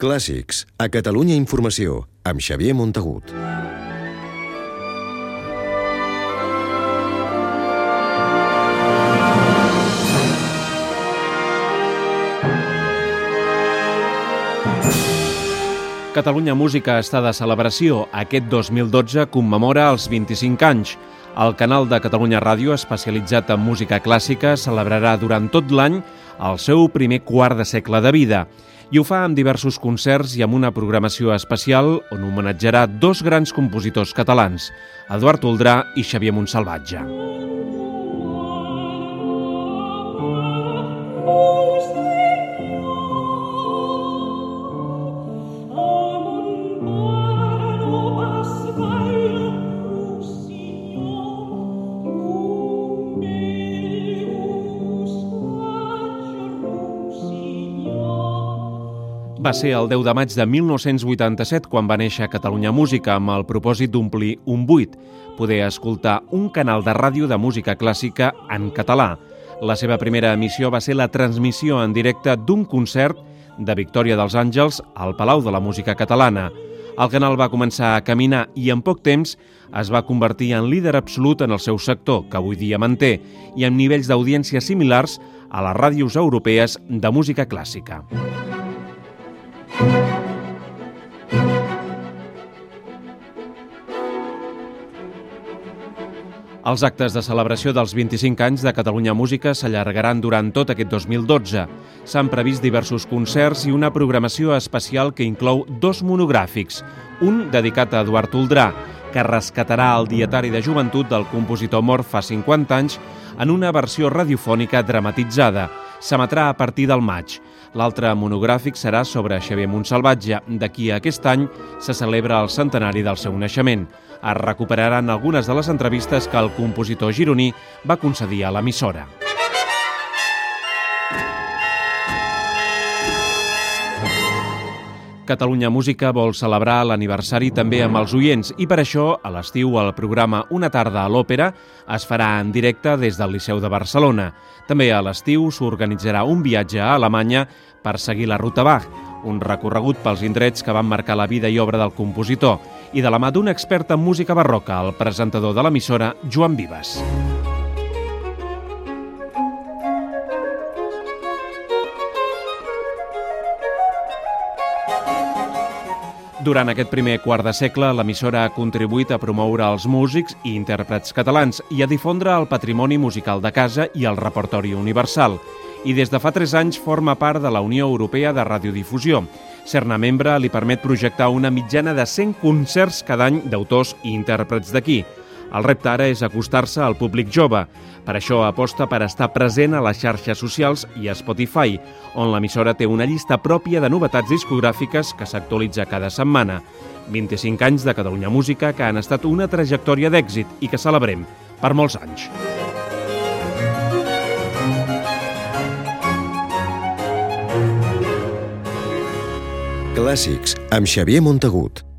Clàssics, a Catalunya Informació, amb Xavier Montagut. Catalunya Música està de celebració. Aquest 2012 commemora els 25 anys. El canal de Catalunya Ràdio, especialitzat en música clàssica, celebrarà durant tot l'any el seu primer quart de segle de vida i ho fa amb diversos concerts i amb una programació especial on homenatjarà dos grans compositors catalans, Eduard Oldrà i Xavier Montsalvatge. Va ser el 10 de maig de 1987 quan va néixer Catalunya Música amb el propòsit d'omplir un buit, poder escoltar un canal de ràdio de música clàssica en català. La seva primera emissió va ser la transmissió en directe d'un concert de Victòria dels Àngels al Palau de la Música Catalana. El canal va començar a caminar i en poc temps es va convertir en líder absolut en el seu sector, que avui dia manté, i amb nivells d'audiència similars a les ràdios europees de música clàssica. Els actes de celebració dels 25 anys de Catalunya Música s'allargaran durant tot aquest 2012. S'han previst diversos concerts i una programació especial que inclou dos monogràfics, un dedicat a Eduard Oldrà, que rescatarà el dietari de joventut del compositor mort fa 50 anys en una versió radiofònica dramatitzada. S'emetrà a partir del maig. L'altre monogràfic serà sobre Xavier Montsalvatge. D'aquí a aquest any se celebra el centenari del seu naixement es recuperaran algunes de les entrevistes que el compositor gironí va concedir a l'emissora. Catalunya Música vol celebrar l'aniversari també amb els oients i per això, a l'estiu, el programa Una tarda a l'Òpera es farà en directe des del Liceu de Barcelona. També a l'estiu s'organitzarà un viatge a Alemanya per seguir la ruta Bach, un recorregut pels indrets que van marcar la vida i obra del compositor, i de la mà d'un expert en música barroca, el presentador de l'emissora, Joan Vives. Durant aquest primer quart de segle, l'emissora ha contribuït a promoure els músics i intèrprets catalans i a difondre el patrimoni musical de casa i el repertori universal i des de fa 3 anys forma part de la Unió Europea de Radiodifusió. Ser-ne membre li permet projectar una mitjana de 100 concerts cada any d'autors i intèrprets d'aquí. El repte ara és acostar-se al públic jove. Per això aposta per estar present a les xarxes socials i a Spotify, on l'emissora té una llista pròpia de novetats discogràfiques que s'actualitza cada setmana. 25 anys de Catalunya Música que han estat una trajectòria d'èxit i que celebrem per molts anys. Clàssics, amb Xavier Montagut.